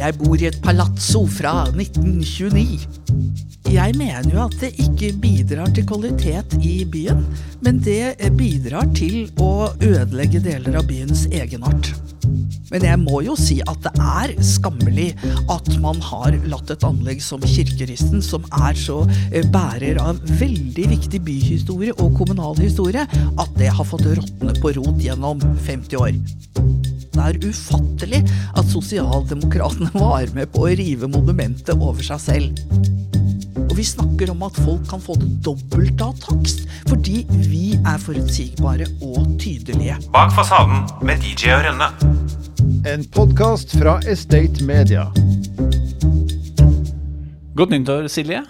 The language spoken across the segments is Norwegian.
Jeg bor i et palazzo fra 1929. Jeg mener jo at det ikke bidrar til kvalitet i byen, men det bidrar til å ødelegge deler av byens egenart. Men jeg må jo si at det er skammelig at man har latt et anlegg som Kirkeristen, som er så eh, bærer av veldig viktig byhistorie og kommunal historie, at det har fått råtne på rot gjennom 50 år. Det er ufattelig at sosialdemokratene var med på å rive monumentet over seg selv. Og vi snakker om at folk kan få det dobbelt av takst, fordi vi er forutsigbare og tydelige. Bak fasaden med DJ og Rønne. En podkast fra Estate Media. Godt nyttår, Silje.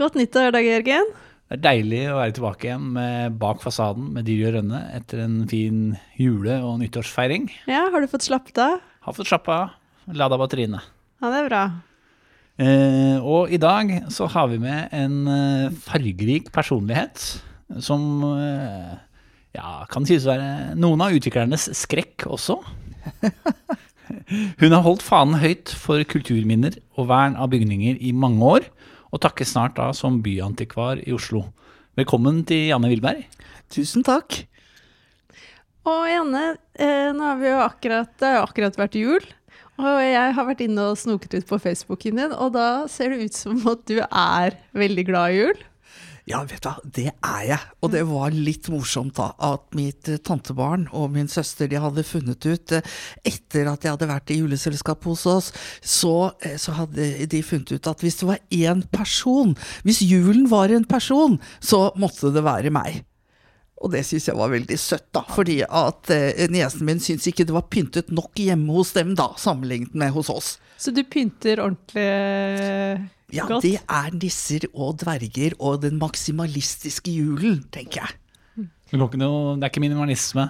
Godt nyttår, Dag Jørgen. Det er deilig å være tilbake igjen med Bak fasaden med Dyr og Rønne etter en fin jule- og nyttårsfeiring. Ja, Har du fått slappet av? Har fått slappet av, lada batteriene. Ja, det er bra. Eh, og i dag så har vi med en eh, fargerik personlighet som eh, ja, kan sies å være noen av utviklernes skrekk også. Hun har holdt fanen høyt for kulturminner og vern av bygninger i mange år, og takkes snart da som byantikvar i Oslo. Velkommen til Janne Wilberg. Tusen takk. Og Janne, eh, nå har vi jo akkurat, det har jo akkurat vært jul. Og jeg har vært inne og snoket ut på Facebooken din, og da ser det ut som at du er veldig glad i jul. Ja, vet du hva, det er jeg. Og det var litt morsomt da, at mitt eh, tantebarn og min søster de hadde funnet ut, eh, etter at jeg hadde vært i juleselskap hos oss, så, eh, så hadde de funnet ut at hvis det var én person, hvis julen var en person, så måtte det være meg. Og det syns jeg var veldig søtt, da, fordi at eh, niesen min syns ikke det var pyntet nok hjemme hos dem, da, sammenlignet med hos oss. Så du pynter ordentlig Ja, godt? det er nisser og dverger og den maksimalistiske julen, tenker jeg. Det, går ikke noe, det er ikke minimalisme.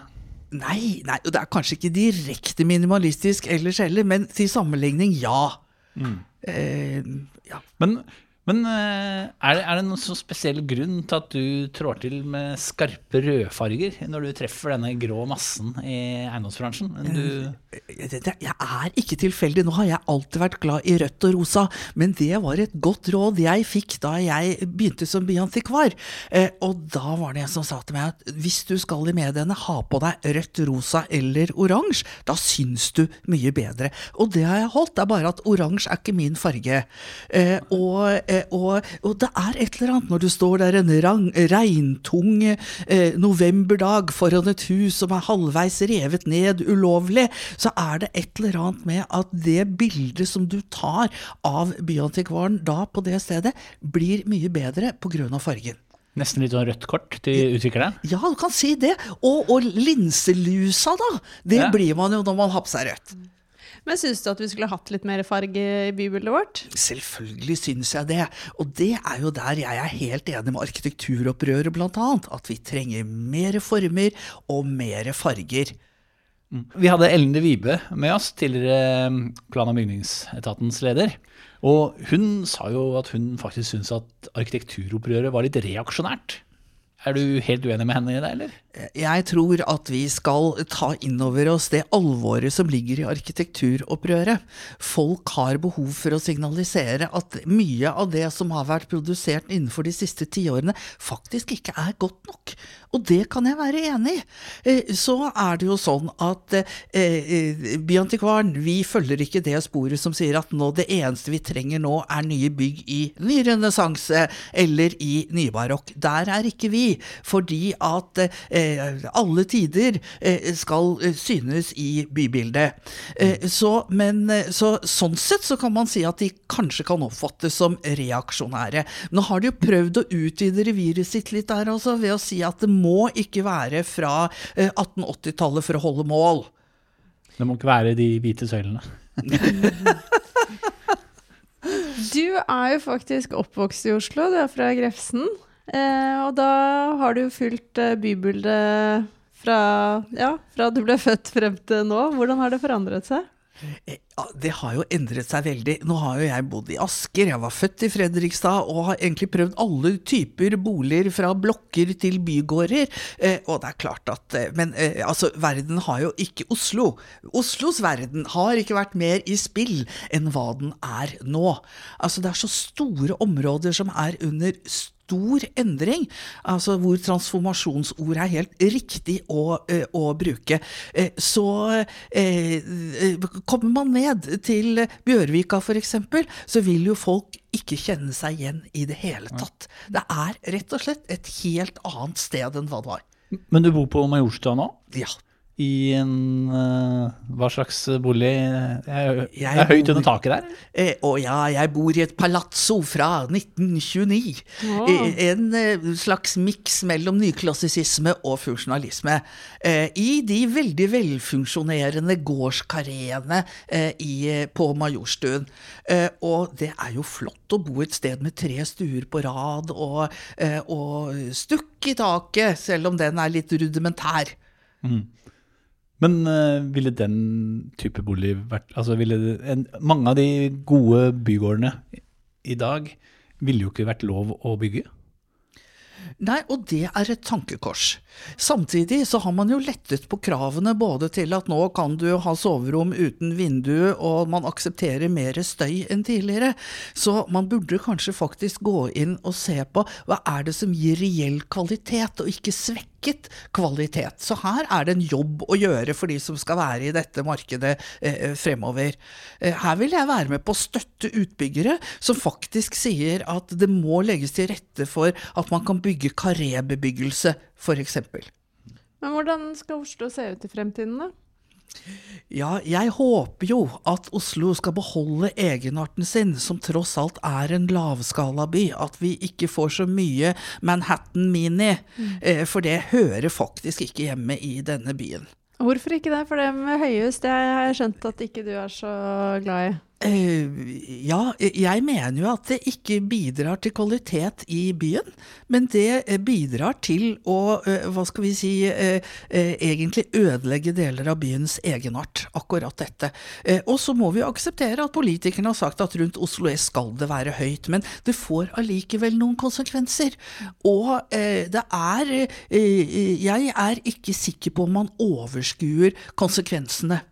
Nei, nei, det er kanskje ikke direkte minimalistisk ellers heller, men til sammenligning, ja. Eh, ja. Men, men eh, er, det, er det noen så spesiell grunn til at du trår til med skarpe rødfarger når du treffer denne grå massen i eiendomsbransjen? Du, det, jeg er ikke tilfeldig. Nå har jeg alltid vært glad i rødt og rosa, men det var et godt råd jeg fikk da jeg begynte som byantikvar. Eh, og da var det en som sa til meg at hvis du skal i mediene, ha på deg rødt, rosa eller oransje. Da syns du mye bedre. Og det har jeg holdt. Det er bare at oransje er ikke min farge. Eh, og, eh, og, og det er et eller annet når du står der en rang, regntung eh, novemberdag foran et hus som er halvveis revet ned ulovlig, så er det et eller annet med at det bildet som du tar av byantikvaren da på det stedet, blir mye bedre pga. fargen. nesten litt sånn rødt kort til utvikleren. Ja, du kan si det. Og, og linselusa, da. Det Ja. blir man jo når man har på seg rødt. Men syns du at vi skulle hatt litt mer farge i bybildet vårt? Selvfølgelig syns jeg det, og det er jo der jeg er helt enig med arkitekturopprøret blant annet, at vi trenger mer former og mer farger. Vi hadde Ellen de Vibe med oss, tidligere eh, plan- og bygningsetatens leder. Og hun sa jo at hun faktisk syntes at arkitekturopprøret var litt reaksjonært. Er du helt uenig med henne i det, eller? Jeg tror at vi skal ta inn over oss det alvoret som ligger i arkitekturopprøret. Folk har behov for å signalisere at mye av det som har vært produsert innenfor de siste tiårene, faktisk ikke er godt nok. Og det kan jeg være enig i. Eh, Så er det jo sånn at eh, eh, Byantikvaren, vi følger ikke det sporet som sier at nå det eneste vi trenger nå er nye bygg i nyrenessanse eller i nybarokk. Der er ikke vi, fordi at eh, alle tider eh, skal eh, synes i bybildet. Eh, så, men eh, så, sånn sett så kan man si at de kanskje kan oppfattes som reaksjonære. Nå har de jo prøvd å utvide reviret sitt litt der også, ved å si at det må ikke være fra eh, 1880-tallet for å holde mål. Det må ikke være de hvite søylene. Du er jo faktisk oppvokst i Oslo, du er fra Grefsen. Eh, og da har du fulgt eh, bybildet fra, ja, fra du ble født frem til nå. Hvordan har det forandret seg? Eh, det har jo endret seg veldig. Nå har jo jeg bodd i Asker, jeg var født i Fredrikstad og har egentlig prøvd alle typer boliger fra blokker til bygårder. Og det er klart at Men altså, verden har jo ikke Oslo. Oslos verden har ikke vært mer i spill enn hva den er nå. Altså, det er så store områder som er under stor endring, altså hvor transformasjonsord er helt riktig å, eh, å bruke. Eh, Så eh, kommer man ned til Bjørvika f.eks., så vil jo folk ikke kjenne seg igjen i det hele tatt. Det er rett og slett et helt annet sted enn hva det var. Men du bor på Majorstua nå? Ja. I en uh, Hva slags bolig? Det er, Jeg er høyt bor- under taket der? Eh, å ja, jeg bor i et palazzo fra 1929. Wow. En eh, slags miks mellom nyklassisisme og funksjonalisme. Eh, I de veldig velfunksjonerende gårdskareene eh, i, på Majorstuen. Eh, og det er jo flott å bo et sted med tre stuer på rad og, eh, og stukk i taket, selv om den er litt rudimentær. Men eh, ville den type bolig vært Altså ville en, Mange av de gode bygårdene i dag ville jo ikke vært lov å bygge. Nei, og det er et tankekors. Samtidig så har man jo lettet på kravene både til at nå kan du ha soverom uten vindu, og man aksepterer mer støy enn tidligere. Så man burde kanskje faktisk gå inn og se på hva er det som gir reell kvalitet, og ikke svekket kvalitet. Så her er det en jobb å gjøre for de som skal være i dette markedet eh, fremover. Eh, her vil jeg være med på å støtte utbyggere som faktisk sier at det må legges til rette for at man kan bygge karébebyggelse, f.eks. Men hvordan skal Oslo se ut i fremtiden, da? Ja, jeg håper jo at Oslo skal beholde egenarten sin, som tross alt er en lavskalaby. At vi ikke får så mye Manhattan Mini, mm. for det hører faktisk ikke hjemme i denne byen. Hvorfor ikke det? For det med høyhus, det har jeg skjønt at ikke du er så glad i. Eh, ja, jeg mener jo at det ikke bidrar til kvalitet i byen, men det eh, bidrar til å, eh, hva skal vi si, egentlig ødelegge deler av byens egenart, akkurat dette. Og så må vi jo akseptere at politikerne har sagt at rundt Oslo S skal det være høyt, men det får allikevel noen konsekvenser. Og det er Jeg er ikke sikker på om man overskuer konsekvensene.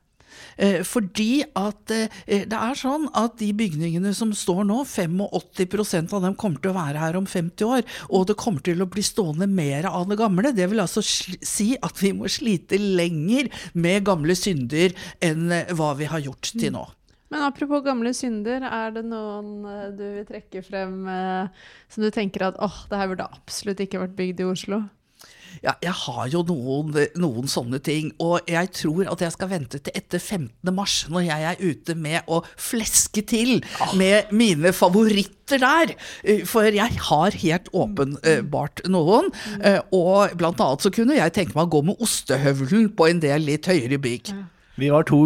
Eh, Fordi at eh, det er sånn at de bygningene som står nå, 85% av dem kommer til å være her om 50 år, og det kommer til å bli stående mer av det gamle. Det vil altså si at vi må slite lenger med gamle synder enn eh, hva vi har gjort til nå. Men apropos gamle synder, er det noen du vil trekke frem som du tenker at åh, det her burde absolutt ikke vært bygd i Oslo? Ja, jeg har jo noen, noen sånne ting, og jeg tror at jeg skal vente til etter 15. mars, når jeg er ute med å fleske til med mine favoritter der. Eh, For jeg har helt åpenbart noen, eh, og blant annet så kunne jeg tenke meg å gå med ostehøvelen på en del litt høyere bygg. Vi var to,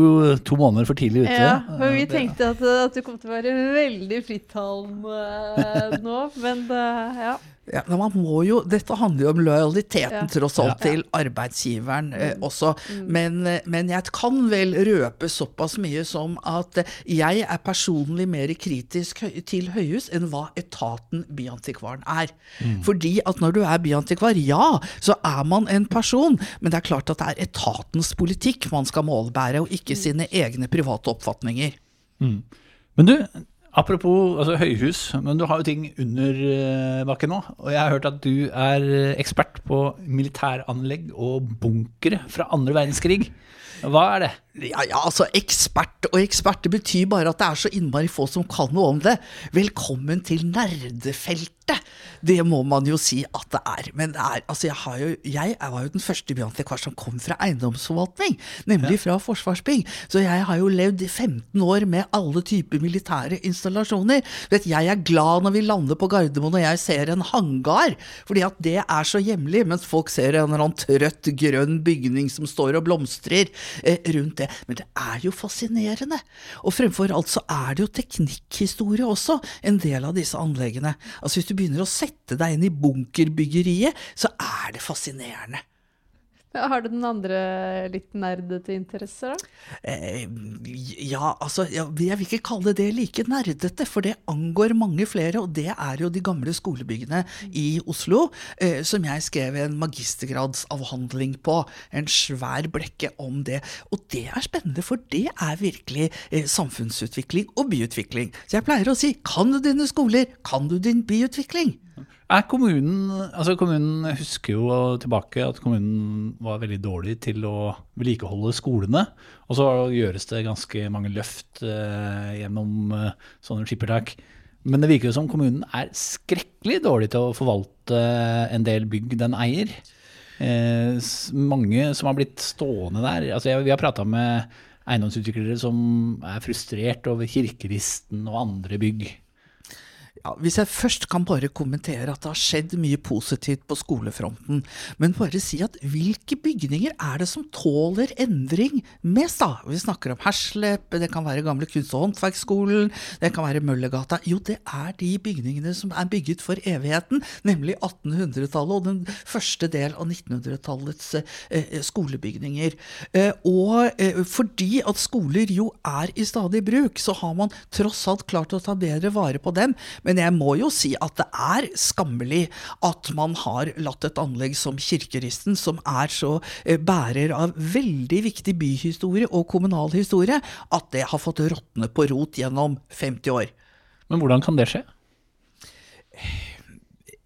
to måneder for tidlig ute. Ja, men vi tenkte at, at du kom til å være veldig frittalende eh, nå, men ja. Ja, men man må jo, Dette handler jo om lojaliteten Ja. tross alt til arbeidsgiveren eh, også. Men, eh, men jeg kan vel røpe såpass mye som at eh, jeg er personlig mer kritisk til høyhus enn hva etaten Byantikvaren er. Fordi at når du er byantikvar, ja, så er man en person, men det er klart at det er etatens politikk man skal målbære, og ikke sine egne private oppfatninger. Men du, apropos altså, høyhus, men du har jo ting under eh, bakken nå. Og jeg har hørt at du er eh, ekspert på militæranlegg og bunkere fra andre verdenskrig. Hva er det? Ja, ja, altså ekspert og ekspert, det betyr bare at det er så innmari få som kan noe om det. Velkommen til nerdefeltet! Det må man jo si at det er. Men det er, altså jeg, har jo, jeg var jo den første byantikvar som kom fra eiendomsforvaltning, nemlig fra Forsvarsbygg. Så jeg har jo levd i 15 år med alle typer militære installasjoner. Vet, jeg er glad når vi lander på Gardermoen og jeg ser en hangar, fordi at det er så hjemlig, mens folk ser en eller annen trøtt grønn bygning som står og blomstrer eh, rundt det. Men det er jo fascinerende. Og fremfor alt så er det jo teknikkhistorie også, en del av disse anleggene. Altså Hvis du begynner å sette deg inn i bunkerbyggeriet, så er det fascinerende. Har du den andre litt nerdete interesser, da? Eh, ja, altså, jeg vil ikke kalle det like nerdete, for det angår mange flere, og det er jo de gamle skolebyggene i Oslo, eh, som jeg skrev en magistergradsavhandling på. En svær blekke om det. Og det er spennende, for det er virkelig eh, samfunnsutvikling og byutvikling. Så jeg pleier å si, kan du dine skoler, kan du din byutvikling? Er kommunen, altså kommunen husker jo tilbake at kommunen var veldig dårlig til å vedlikeholde skolene. Og så gjøres det ganske mange løft eh, gjennom eh, sånne skippertak. Men det virker jo som kommunen er skrekkelig dårlig til å forvalte en del bygg den eier. Eh, mange som har blitt stående der. Altså jeg, vi har prata med eiendomsutviklere som er frustrert over kirkeristen og andre bygg. Ja, hvis jeg først kan bare kommentere at det har skjedd mye positivt på skolefronten, men bare si at hvilke bygninger er det som tåler endring mest, da? Vi snakker om Herslep, det kan være gamle kunst- og håndverksskolen, det kan være Møllergata. Jo, det er de bygningene som er bygget for evigheten, nemlig 1800-tallet og den første del av 1900-tallets eh, skolebygninger. Eh, og eh, fordi at skoler jo er i stadig bruk, så har man tross alt klart å ta bedre vare på dem. Men jeg må jo si at det er skammelig at man har latt et anlegg som Kirkeristen, som er så eh, bærer av veldig viktig byhistorie og kommunal historie, at det har fått råtne på rot gjennom 50 år. Men hvordan kan det skje?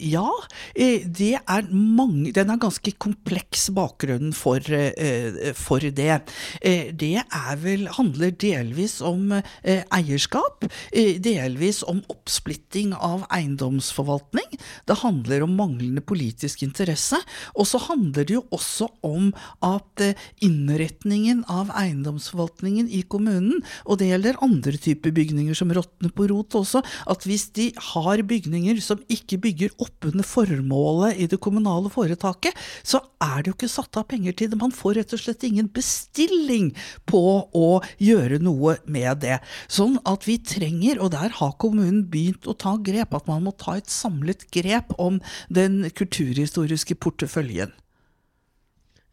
Ja, eh, det er mange Den er ganske kompleks, bakgrunnen for, eh, for det. Eh, Det vel handler delvis om eh, eierskap, eh, delvis om oppsplitting av eiendomsforvaltning. Det handler om manglende politisk interesse, og så handler det jo også om at eh, innretningen av eiendomsforvaltningen i kommunen, og det gjelder andre typer bygninger som råtner på rot også, at hvis de har bygninger som ikke bygger opp under formålet i det kommunale foretaket, så er det jo ikke satt av penger til det. Man får rett og slett ingen bestilling på å gjøre noe med det. Sånn at vi trenger, og der har kommunen begynt å ta grep, at man må ta et samlet grep om den kulturhistoriske porteføljen.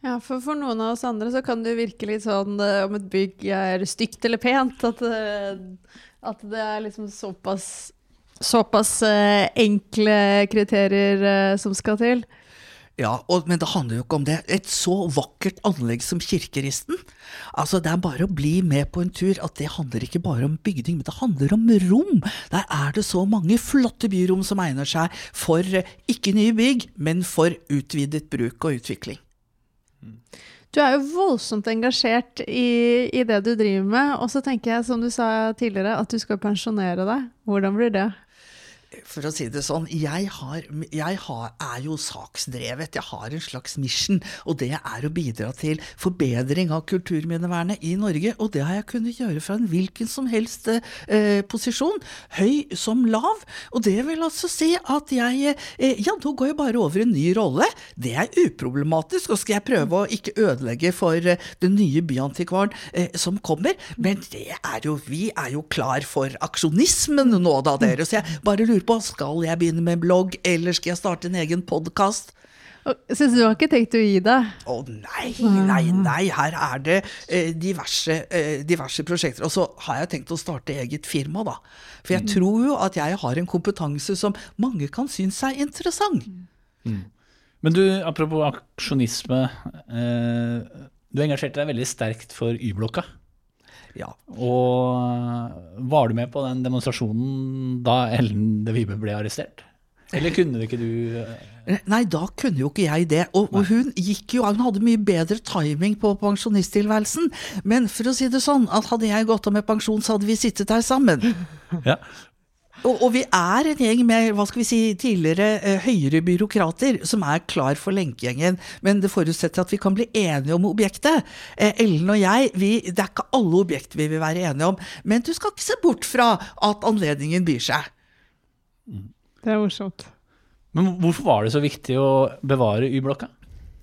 Ja, for for noen av oss andre så kan det virke litt sånn eh, om et bygg er stygt eller pent, at, eh, at det er liksom såpass Såpass eh, enkle kriterier eh, som skal til. Ja, og, men det handler jo ikke om det. Et så vakkert anlegg som Kirkeristen. Altså, Det er bare å bli med på en tur at det handler ikke bare om bygning, men det handler om rom. Der er det så mange flotte byrom som egner seg for eh, ikke nye bygg, men for utvidet bruk og utvikling. Du er jo voldsomt engasjert i, i det du driver med, og så tenker jeg, som du sa tidligere, at du skal pensjonere deg. Hvordan blir det? For å si det sånn, jeg, har, jeg har, er jo saksdrevet. Jeg har en slags mission, og det er å bidra til forbedring av kulturminnevernet i Norge. Og det har jeg kunnet gjøre fra en hvilken som helst eh, posisjon, høy som lav. Og det vil altså si at jeg eh, Ja, nå går jeg bare over en ny rolle. Det er uproblematisk, og skal jeg prøve å ikke ødelegge for eh, den nye byantikvaren eh, som kommer. Men det er jo, vi er jo klar for aksjonismen nå, da, dere. Så jeg bare lurer på, skal jeg begynne med blogg, eller skal jeg starte en egen podkast? Så du har ikke tenkt å gi deg? Å nei, nei, nei, her er det eh, diverse, eh, diverse prosjekter. Og så har jeg tenkt å starte eget firma, da. For jeg tror jo at jeg har en kompetanse som mange kan synes er interessant. Men du, apropos aksjonisme. Eh, du engasjerte deg veldig sterkt for Y-blokka. Ja. Og var du med på den demonstrasjonen da Ellen de Vibe ble arrestert? Eller kunne ikke du eh, Nei, da kunne jo ikke jeg det. Og, og hun gikk jo, hun hadde mye bedre timing på pensjonisttilværelsen. Men for å si det sånn, at hadde jeg gått av med pensjon, så hadde vi sittet der sammen. Ja. Og, og vi er en gjeng med hva skal vi si, tidligere eh, høyere byråkrater som er klar for lenkegjengen, men det forutsetter at vi kan bli enige om objektet. Eh, Ellen og jeg, vi, det er ikke alle objekter vi vil være enige om, men du skal ikke se bort fra at anledningen byr seg. Det er morsomt. Men hvorfor var det så viktig å bevare Y-blokka?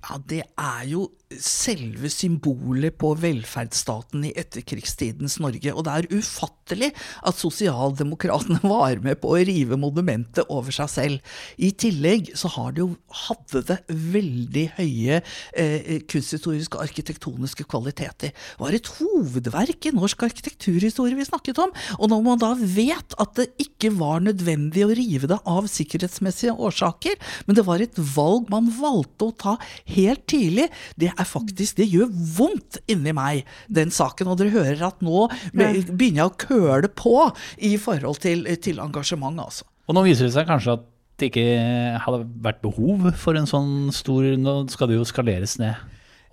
Ja, det er jo selve symbolet på velferdsstaten i etterkrigstidens Norge. Og det er ufattelig at sosialdemokratene var med på å rive monumentet over seg selv. I tillegg så har det jo, hadde det veldig høye eh, kunsthistoriske og arkitektoniske kvaliteter. Det var et hovedverk i norsk arkitekturhistorie vi snakket om. Og når man da vet at det ikke var nødvendig å rive det av sikkerhetsmessige årsaker, men det var et valg man valgte å ta helt tidlig, det er faktisk Det gjør vondt inni meg, den saken. Og dere hører at nå begynner jeg å køle på i forhold til, til engasjement, altså. Og nå viser det seg kanskje at det ikke hadde vært behov for en sånn stor Nå skal det jo skaleres ned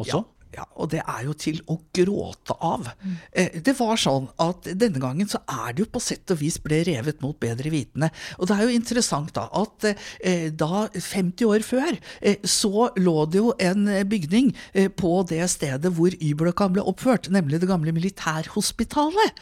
også? Ja. Ja, og det er jo til å gråte av. Mm. det var sånn at denne gangen så er det jo på sett og vis ble revet mot bedre vitende. Og det er jo interessant da at eh, da 50 år før eh, så lå det jo en bygning på det stedet hvor Y-blokka ble oppført, nemlig det gamle militærhospitalet.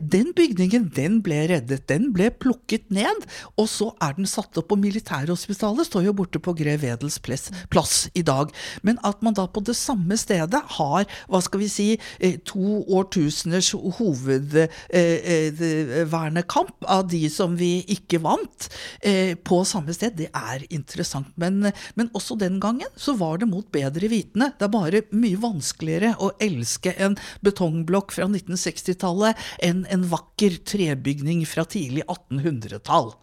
Den bygningen den ble reddet, den ble plukket ned, og så er den satt opp på militærhospitalet, står jo borte på Grev Wedels plass i dag. Men at man da på det samme stedet har hva skal vi si, eh, to årtuseners hovedvernekamp av de som vi ikke vant, eh, på samme sted, det er interessant. Men, men også den gangen så var det mot bedre vitende. Det er bare mye vanskeligere å elske en betongblokk fra 1960-tallet enn en vakker trebygning fra tidlig 1800-tall.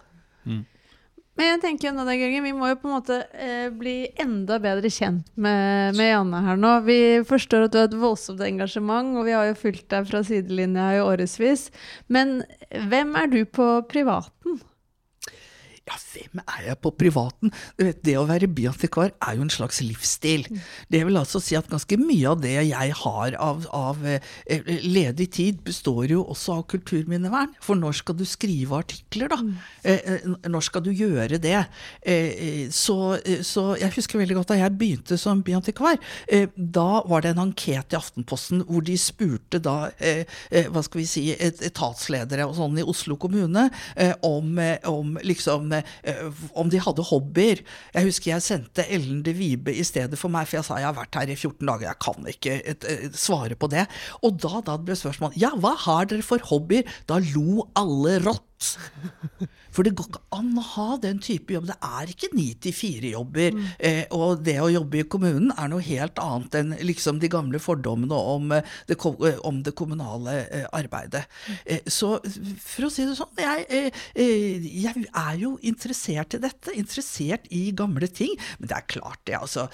Men jeg tenker nå, da, Jørgen, vi må jo på en måte eh, bli enda bedre kjent med, med Janne her nå. Vi forstår at du har et voldsomt engasjement, og vi har jo fulgt deg fra sidelinja i årevis. Men hvem er du på privaten? Ja, hvem er jeg på privaten? Du vet, Det å være byantikvar er jo en slags livsstil. Det vil altså si at ganske mye av det jeg har av, av eh, ledig tid, består jo også av kulturminnevern. For når skal du skrive artikler, da? Eh, eh, når skal du gjøre det? Eh, eh, så, eh, så jeg husker veldig godt da jeg begynte som byantikvar. Eh, da var det en anket i Aftenposten hvor de spurte da, eh, eh, hva skal vi si, etatsledere og sånn i Oslo kommune eh, om, eh, om liksom eh, om de hadde hobbyer. Jeg husker jeg sendte Ellen de Vibe i stedet for meg, for jeg sa jeg har vært her i 14 dager, jeg kan ikke et, et, svare på det. Og da, da ble spørsmålet ja, hva har dere for hobbyer? Da lo alle rått. For det går ikke an å ha den type jobb. Det er ikke ni til fire-jobber. Eh, og det å jobbe i kommunen er noe helt annet enn liksom de gamle fordommene om eh, det, eh, om det kommunale eh, arbeidet. Eh, så for å si det sånn, jeg, eh, jeg er jo interessert i dette. Interessert i gamle ting. Men det er klart, det. Altså,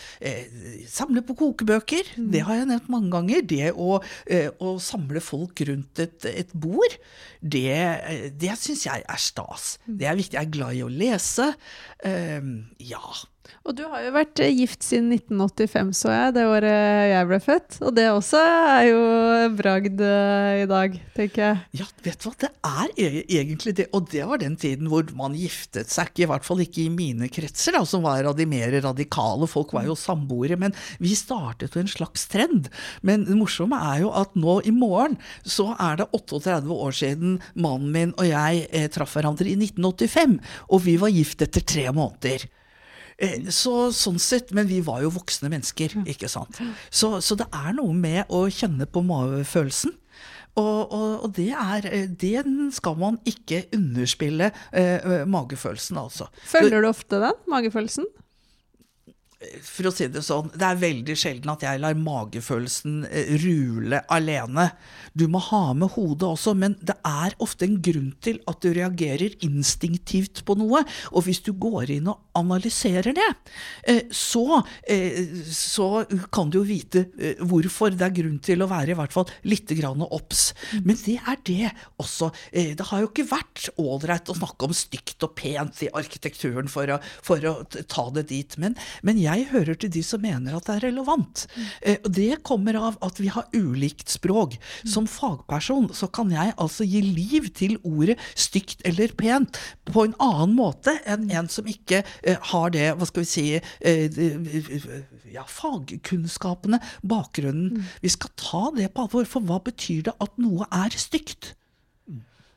samle på kokebøker, det har jeg nevnt mange ganger. Det å, å samle folk rundt et, et bord, det, det syns jeg er stas. Det er viktig. Jeg er glad i å lese. Eh, ja. Og du har jo vært eh, gift siden 1985, så jeg, det året jeg ble født. Og det også er jo bragd eh, i dag, tenker jeg. Ja, vet du hva, det er e- egentlig det. Og det var den tiden hvor man giftet seg ikke, i hvert fall ikke i mine kretser, da, som var av de mer radikale. Folk var jo samboere. Men vi startet jo en slags trend. Men det morsomme er jo at nå i morgen så er det 38 år siden mannen min og jeg eh, traff hverandre i 1985. Og vi var gift etter tre måneder. Eh, Så sånn sett, Men vi var jo voksne mennesker, ikke sant. Så, så det er noe med å kjenne på magefølelsen. Og, og, og det er eh, Den skal man ikke underspille, eh, magefølelsen, altså. Følger du ofte den, magefølelsen? For å si det sånn, det er veldig sjelden at jeg lar magefølelsen eh, rule alene. Du må ha med hodet også, men det er ofte en grunn til at du reagerer instinktivt på noe. Og hvis du går inn og analyserer det, eh, så, eh, så kan du jo vite hvorfor det er grunn til å være i hvert fall litt grann obs. Men det er det også. Det har jo ikke vært ålreit å snakke om stygt og pent i arkitekturen for å, for å ta det dit. Men, men jeg hører til de som mener at det er relevant. Eh, og Det kommer av at vi har ulikt språk. Som fagperson så kan jeg altså gi liv til ordet stygt eller pent på en annen måte enn en som ikke eh, har det, hva skal vi si, eh, ja, fagkunnskapene, bakgrunnen. Vi skal ta det på alvor, for hva betyr det at noe er stygt?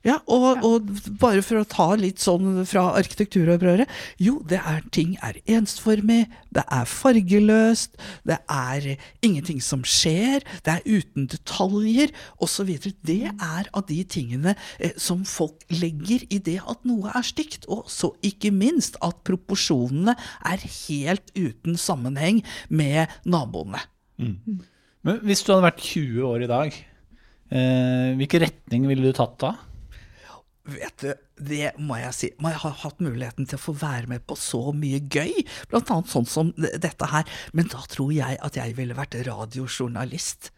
Ja, og, og bare for å ta litt sånn fra arkitekturopprøret. Jo, det er ting er ensformig, det er fargeløst, det er ingenting som skjer, det er uten detaljer osv. Det er av de tingene eh, som folk legger i det at noe er stygt. Og så ikke minst at proporsjonene er helt uten sammenheng med naboene. Men hvis du hadde vært 20 år i dag, eh, hvilken retning ville du tatt da? Vet du, det må jeg si. Man har hatt muligheten til å få være med på så mye gøy, blant annet sånn som dette her. Men da tror jeg at jeg ville vært radiojournalist.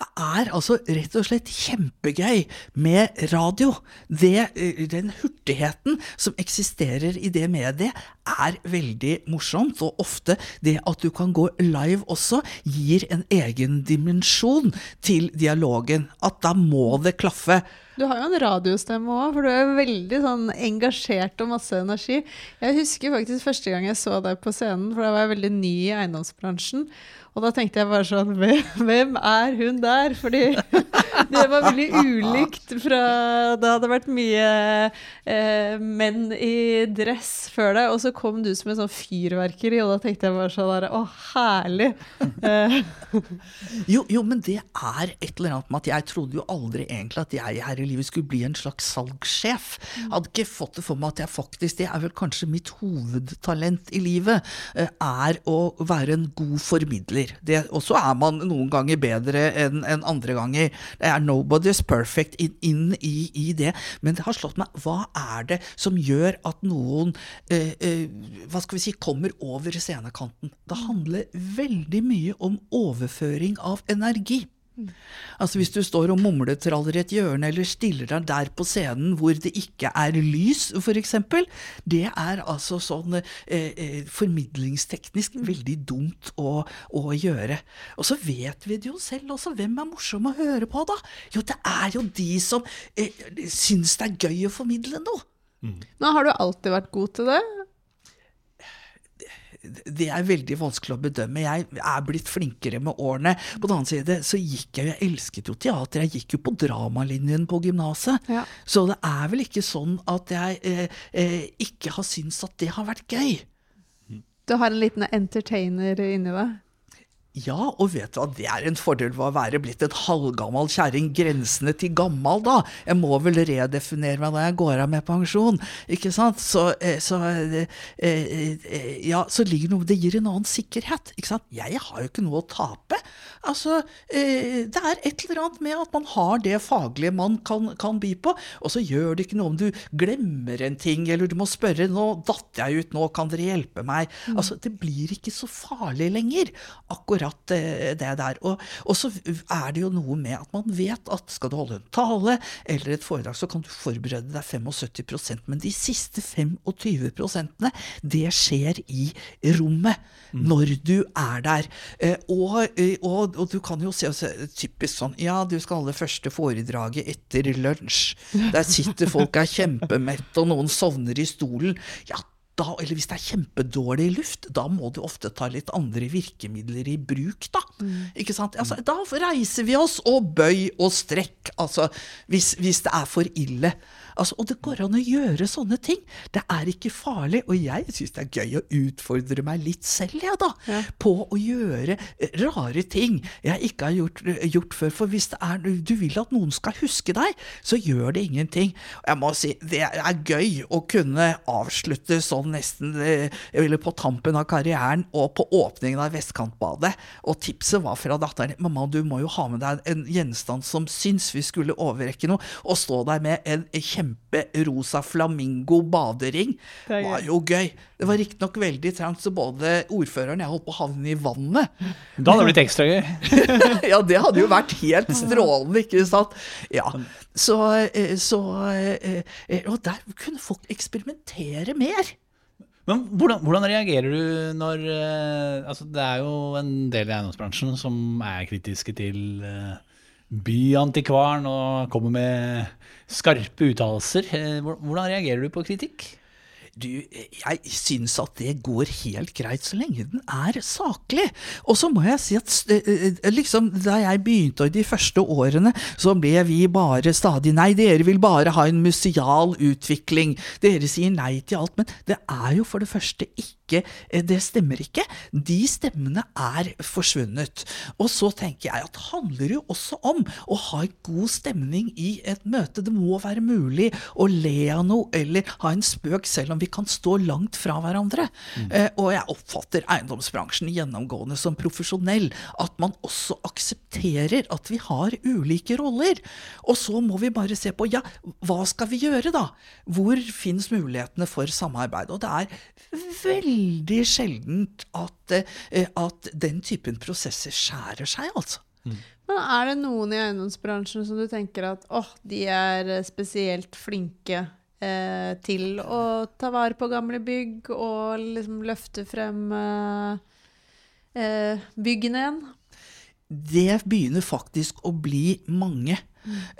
Det er altså rett og slett kjempegøy med radio. Det, eh, den hurtigheten som eksisterer i det mediet, er veldig morsomt. Og ofte det at du kan gå live også, gir en egen dimensjon til dialogen. At da må det klaffe. Du har jo en radiostemme òg, for du er veldig sånn engasjert og masse energi. Jeg husker faktisk første gang jeg så deg på scenen, for da var jeg veldig ny i eiendomsbransjen. Og da tenkte jeg bare sånn Hvem, er hun der? Fordi det var veldig ulikt fra Det hadde vært mye eh, menn i dress før deg, og så kom du som en sånn fyrverkeri, og da tenkte jeg bare sånn Å, herlig. Eh, Jo, jo, men det er et eller annet med at jeg trodde jo aldri egentlig at jeg her i livet skulle bli en slags salgssjef. Jeg hadde ikke fått det for meg at jeg faktisk, det er vel kanskje mitt hovedtalent i livet, eh, er å være en god formidler. Og så er man noen ganger bedre enn en andre ganger. Det er nobody's perfect inn, in, i, i det. Men det har slått meg, hva er det som gjør at noen eh, eh, hva skal vi si, kommer over scenekanten? Det handler veldig mye om overføring av energi. Altså Hvis du står og mumletraller i et hjørne, eller stiller deg der på scenen hvor det ikke er lys, f.eks., det er altså sånn eh, eh, formidlingsteknisk veldig dumt å, å gjøre. Og så vet vi det jo selv også, hvem er morsom å høre på, da? Jo, det er jo de som eh, syns det er gøy å formidle noe. Men har du alltid vært god til det? Det er veldig vanskelig å bedømme. Jeg er blitt flinkere med årene. På den annen side så gikk jeg jo, jeg elsket jo teater, jeg gikk jo på dramalinjen på gymnaset. Ja. Så det er vel ikke sånn at jeg eh, eh, ikke har syntes at det har vært gøy. Du har en liten entertainer inni deg? Ja, og vet du hva, det er en fordel ved å være blitt en halvgammal kjerring, grensende til gammal, da. Jeg må vel redefinere meg når jeg går av med pensjon, ikke sant. Så, eh, så eh, eh, Ja, så ligger noe Det gir en annen sikkerhet, ikke sant. Jeg har jo ikke noe å tape. Altså, det er et eller annet med at man har det faglige man kan, kan by på, og så gjør det ikke noe om du glemmer en ting, eller du må spørre 'nå datt jeg ut, nå kan dere hjelpe meg'. Altså, det blir ikke så farlig lenger, akkurat eh, det der. Og, og så er det jo noe med at man vet at skal du holde en tale eller et foredrag, så kan du forberede deg 75% men de siste 25% det skjer i rommet. Når du er der. Eh, og, eh, og, og du kan jo se typisk sånn Ja, du skal holde første foredraget etter lunsj. Der sitter folk er kjempemette, og noen sovner i stolen. Ja, da, eller hvis det er kjempedårlig luft, da må du ofte ta litt andre virkemidler i bruk, da. Ikke sant? Altså, da reiser vi oss, og bøy og strekk, altså, hvis, hvis det er for ille. Altså, og det går an å gjøre sånne ting. Det er ikke farlig, og jeg syns det er gøy å utfordre meg litt selv, jeg, da. Ja. På å gjøre eh, rare ting jeg ikke har gjort, gjort før. For hvis det er, du vil at noen skal huske deg, så gjør det ingenting. Jeg må si, det er gøy å kunne avslutte sånn nesten jeg eller på tampen av karrieren og på åpningen av Vestkantbadet. Og tipset var fra datteren mamma, du må jo ha med deg en gjenstand som syns vi skulle overrekke noe, og stå der med en kjemperosa flamingo badering. Det var jo gøy. Det var riktignok veldig trangt, så både ordføreren og jeg holdt på å havne i vannet. Da hadde det blitt ekstra gøy. ja, det hadde jo vært helt strålende, ikke sant? Ja, så, eh, så eh, eh, Og der kunne folk eksperimentere mer. Men hvordan, hvordan reagerer du når altså Det er jo en del i eiendomsbransjen som er kritiske til eh, byantikvaren og kommer med skarpe uttalelser. Eh, Hvordan reagerer du på kritikk? du, jeg syns at det går helt greit så lenge den er saklig. Og så må jeg si at eh, eh, liksom, da jeg begynte de første årene, så ble vi bare stadig Nei, dere vil bare ha en museal utvikling. Dere sier nei til alt. Men det er jo for det første ikke eh, Det stemmer ikke. De stemmene er forsvunnet. Og så tenker jeg at det handler jo også om å ha en god stemning i et møte. Det må være mulig å le av noe eller ha en spøk selv om vi kan stå langt fra hverandre. Eh, og jeg oppfatter eiendomsbransjen gjennomgående som profesjonell. At man også aksepterer at vi har ulike roller. Og så må vi bare se på ja, hva skal vi gjøre da? Hvor finnes mulighetene for samarbeid? Og det er veldig sjeldent at, eh, at den typen prosesser skjærer seg, altså. Men er det noen i eiendomsbransjen som du tenker at åh, de er eh, spesielt flinke eh, til å ta vare på gamle bygg og liksom løfte frem eh, eh, byggene igjen? det begynner faktisk å bli mange.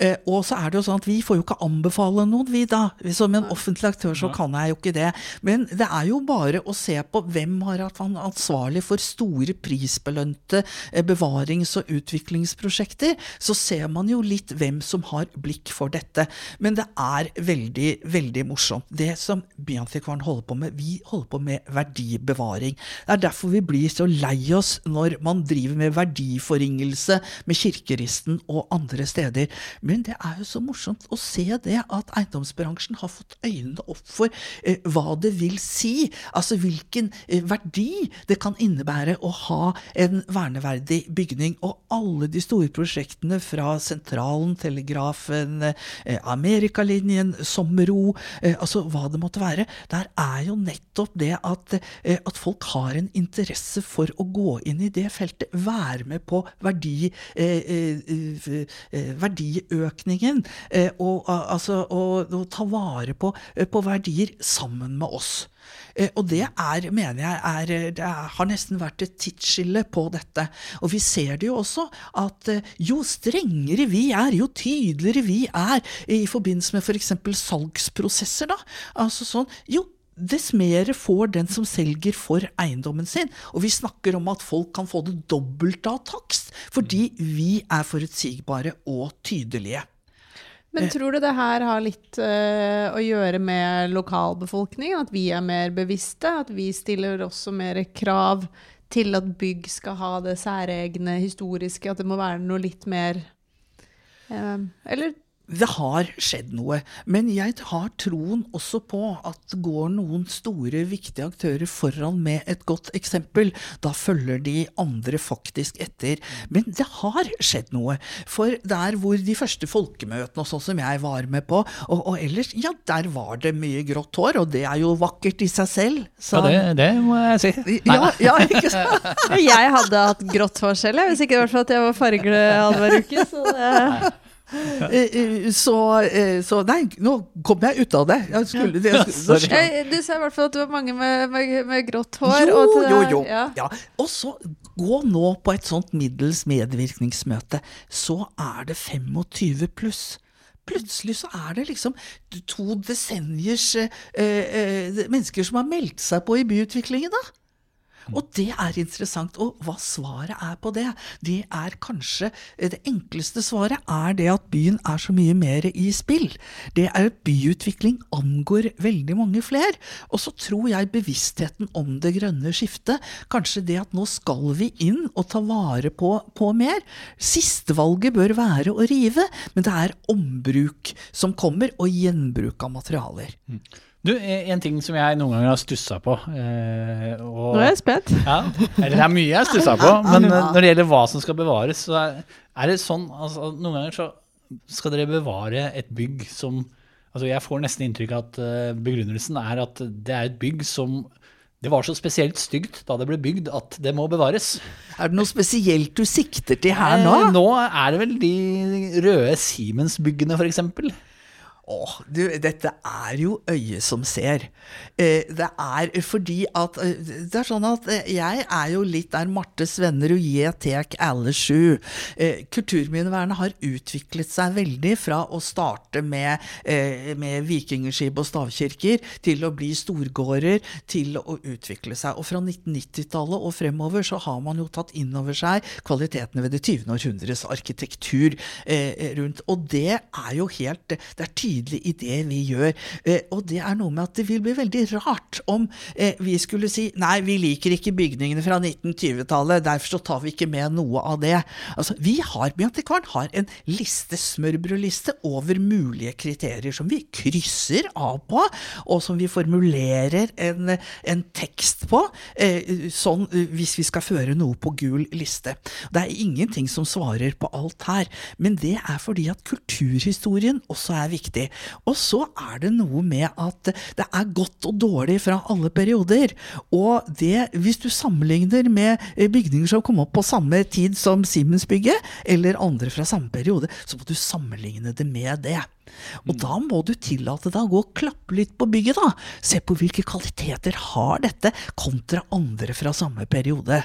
Eh, og så er det jo sånn at vi får jo ikke anbefale noen, vi da. Som en offentlig aktør så kan jeg jo ikke det. Men det er jo bare å se på hvem har vært ansvarlig for store prisbelønte eh, bevarings- og utviklingsprosjekter. Så ser man jo litt hvem som har blikk for dette. Men det er veldig, veldig morsomt. Det som Byantikvaren holder på med, vi holder på med verdibevaring. Det er derfor vi blir så lei oss når man driver med verdiforringelse med Kirkeristen og andre steder. Men det er jo så morsomt å se det at eiendomsbransjen har fått øynene opp for eh, hva det vil si. Altså hvilken eh, verdi det kan innebære å ha en verneverdig bygning. Og alle de store prosjektene fra Sentralen, Telegrafen, eh, Amerikalinjen, Sommero, eh, altså hva det måtte være, der er jo nettopp det at, eh, at folk har en interesse for å gå inn i det feltet, være med på verdi, eh, eh, verdiøkningen, eh, og, altså, og, og ta vare på, eh, på verdier sammen med oss. Eh, Og det er, mener jeg, er, det har nesten vært et tidsskille på dette. Og vi ser det jo også at jo strengere vi er, jo tydeligere vi er i forbindelse med f.eks. salgsprosesser, da. Altså sånn, jo dess mer får den som selger for eiendommen sin. Og vi snakker om at folk kan få det dobbelte av takst, fordi vi er forutsigbare og tydelige. Men tror du det her har litt eh, å gjøre med lokalbefolkningen? At vi er mer bevisste? At vi stiller også mer krav til at bygg skal ha det særegne historiske? At det må være noe litt mer eh, Eller Det har skjedd noe, men jeg har troen også på at det går noen store, viktige aktører foran med et godt eksempel. Da følger de andre faktisk etter. Men det har skjedd noe. For der hvor de første folkemøtene og sånn som jeg var med på, og, og ellers, ja, der var det mye grått hår, og det er jo vakkert i seg selv. Ja, det, det må jeg si. ja, ja, ikke sant? Jeg hadde hatt grått hår selv, hvis ikke i hvert fall at jeg var fargeglad annenhver uke. Så det Så, eh, så Nei, nå kom jeg ut av det. Jeg skulle, det, skulle, Du sa i hvert fall at det var mange med, med, med grått hår. Jo, og jo, jo. Ja. Ja. Og så gå nå på et sånt middels medvirkningsmøte, så er det 25 pluss. Plutselig så er det liksom to desenniers eh, eh, mennesker som har meldt seg på i byutviklingen, da. Og det er interessant. Og hva svaret er på det? Det er kanskje Det enkleste svaret er det at byen er så mye mer i spill. Det er at byutvikling angår veldig mange flere. Og så tror jeg bevisstheten om det grønne skiftet, kanskje det at nå skal vi inn og ta vare på, på mer. Sistevalget bør være å rive, men det er ombruk som kommer, og gjenbruk av materialer. Du, en ting som jeg noen ganger har stussa på eh, og, Nå er jeg spent. Ja, eller det er mye jeg har stussa på, men eh, når det gjelder hva som skal bevares, så er, er det sånn altså, Noen ganger så skal dere bevare et bygg som Altså Jeg får nesten inntrykk av at eh, begrunnelsen er at det er et bygg som det var så spesielt stygt da det ble bygd at det må bevares. Er det noe spesielt du sikter til her nå? Eh, Nå er det vel de røde Siemens-byggene, f.eks. Åh, du, dette er jo øyet som ser. Eh, det er fordi at eh, Det er sånn at eh, jeg er jo litt der Martes venner og jeg tek alle sju. Eh, Kulturminnevernet har utviklet seg veldig fra å starte med, eh, med vikingskip og stavkirker, til å bli storgårder, til å utvikle seg. Og fra 1990-tallet og fremover så har man jo tatt inn over seg kvalitetene ved det 20. århundres arkitektur eh, rundt. Og det er jo helt Det er tydelig i det vi gjør. Eh, og det er noe med at det vil bli veldig rart om eh, vi skulle si nei, vi liker ikke bygningene fra 1920-tallet, derfor så tar vi ikke med noe av det. Altså, vi har, Byantikvaren har en liste, smørbrødliste, over mulige kriterier som vi krysser av på, og som vi formulerer en, en tekst på, eh, sånn hvis vi skal føre noe på gul liste. Det er ingenting som svarer på alt her, men det er fordi at kulturhistorien også er viktig. Og så er det noe med at det er godt og dårlig fra alle perioder. Og det, hvis du sammenligner med eh, bygninger som kom opp på samme tid som Simensbygget, eller andre fra samme periode, så må du sammenligne det med det. Og da må du tillate deg å gå og klappe litt på bygget, da. Se på hvilke kvaliteter har dette kontra andre fra samme periode.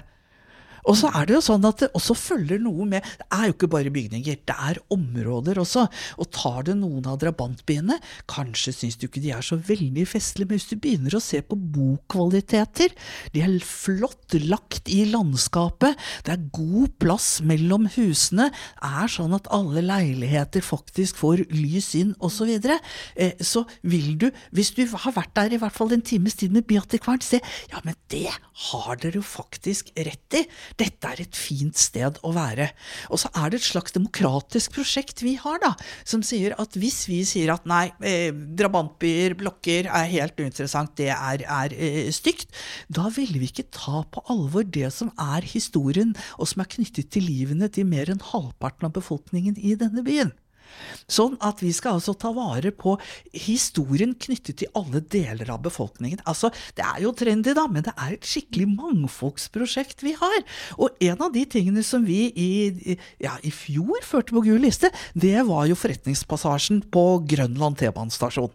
Og så er det jo sånn at det også følger noe med Det er jo ikke bare bygninger, det er områder også. Og tar du noen av drabantbyene, kanskje syns du ikke de er så veldig festlige, men hvis du begynner å se på bokvaliteter, de er flott lagt i landskapet, det er god plass mellom husene, er sånn at alle leiligheter faktisk får lys inn, osv., så, videre, eh, så vil du, hvis du har vært der i hvert fall en times tid med byantikvaren, se ja, men det har dere jo faktisk rett i. Dette er et fint sted å være. Og så er det et slags demokratisk prosjekt vi har, da, som sier at hvis vi sier at nei, eh, drabantbyer, blokker, er helt uinteressant, det er, er eh, stygt, da vil vi ikke ta på alvor det som er historien, og som er knyttet til livene til mer enn halvparten av befolkningen i denne byen. Sånn at vi skal altså ta vare på historien knyttet til alle deler av befolkningen. Altså, det er jo trendy, da, men det er et skikkelig mangfoldsprosjekt vi har. Og en av de tingene som vi i- ja, i fjor førte på gul liste, det var jo forretningspassasjen på Grønland T-banestasjon.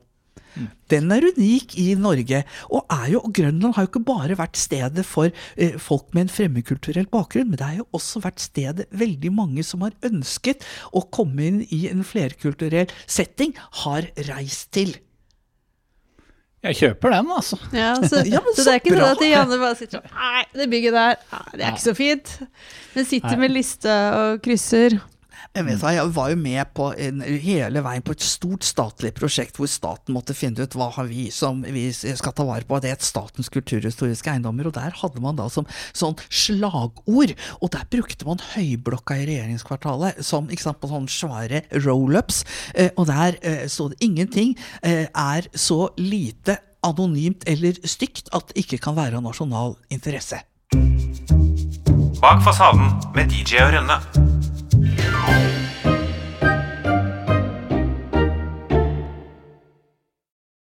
Den er unik i Norge, og, er jo, og Grønland har jo ikke bare vært stedet for eh, folk med en fremmedkulturell bakgrunn, men det har jo også vært stedet veldig mange som har ønsket å komme inn i en flerkulturell setting, har reist til. Jeg kjøper den, altså. Ja, så, Ja, men så så det er ikke bra. sånn at Janne bare sitter sånn Nei, det bygget der, det er ikke så fint. Men sitter med liste og krysser. Jeg, var jo med på en, hele veien på et stort statlig prosjekt hvor staten måtte finne ut hva har vi som vi skal ta vare på. Det het Statens kulturhistoriske eiendommer, og der hadde man da som sånn slagord. Og der brukte man Høyblokka i regjeringskvartalet som ikke sant, på sånne svære roll-ups. Eh, og der eh, sto det ingenting eh, er så lite anonymt eller stygt at det ikke kan være av nasjonal interesse. Bak fasaden med DJ og Rønne.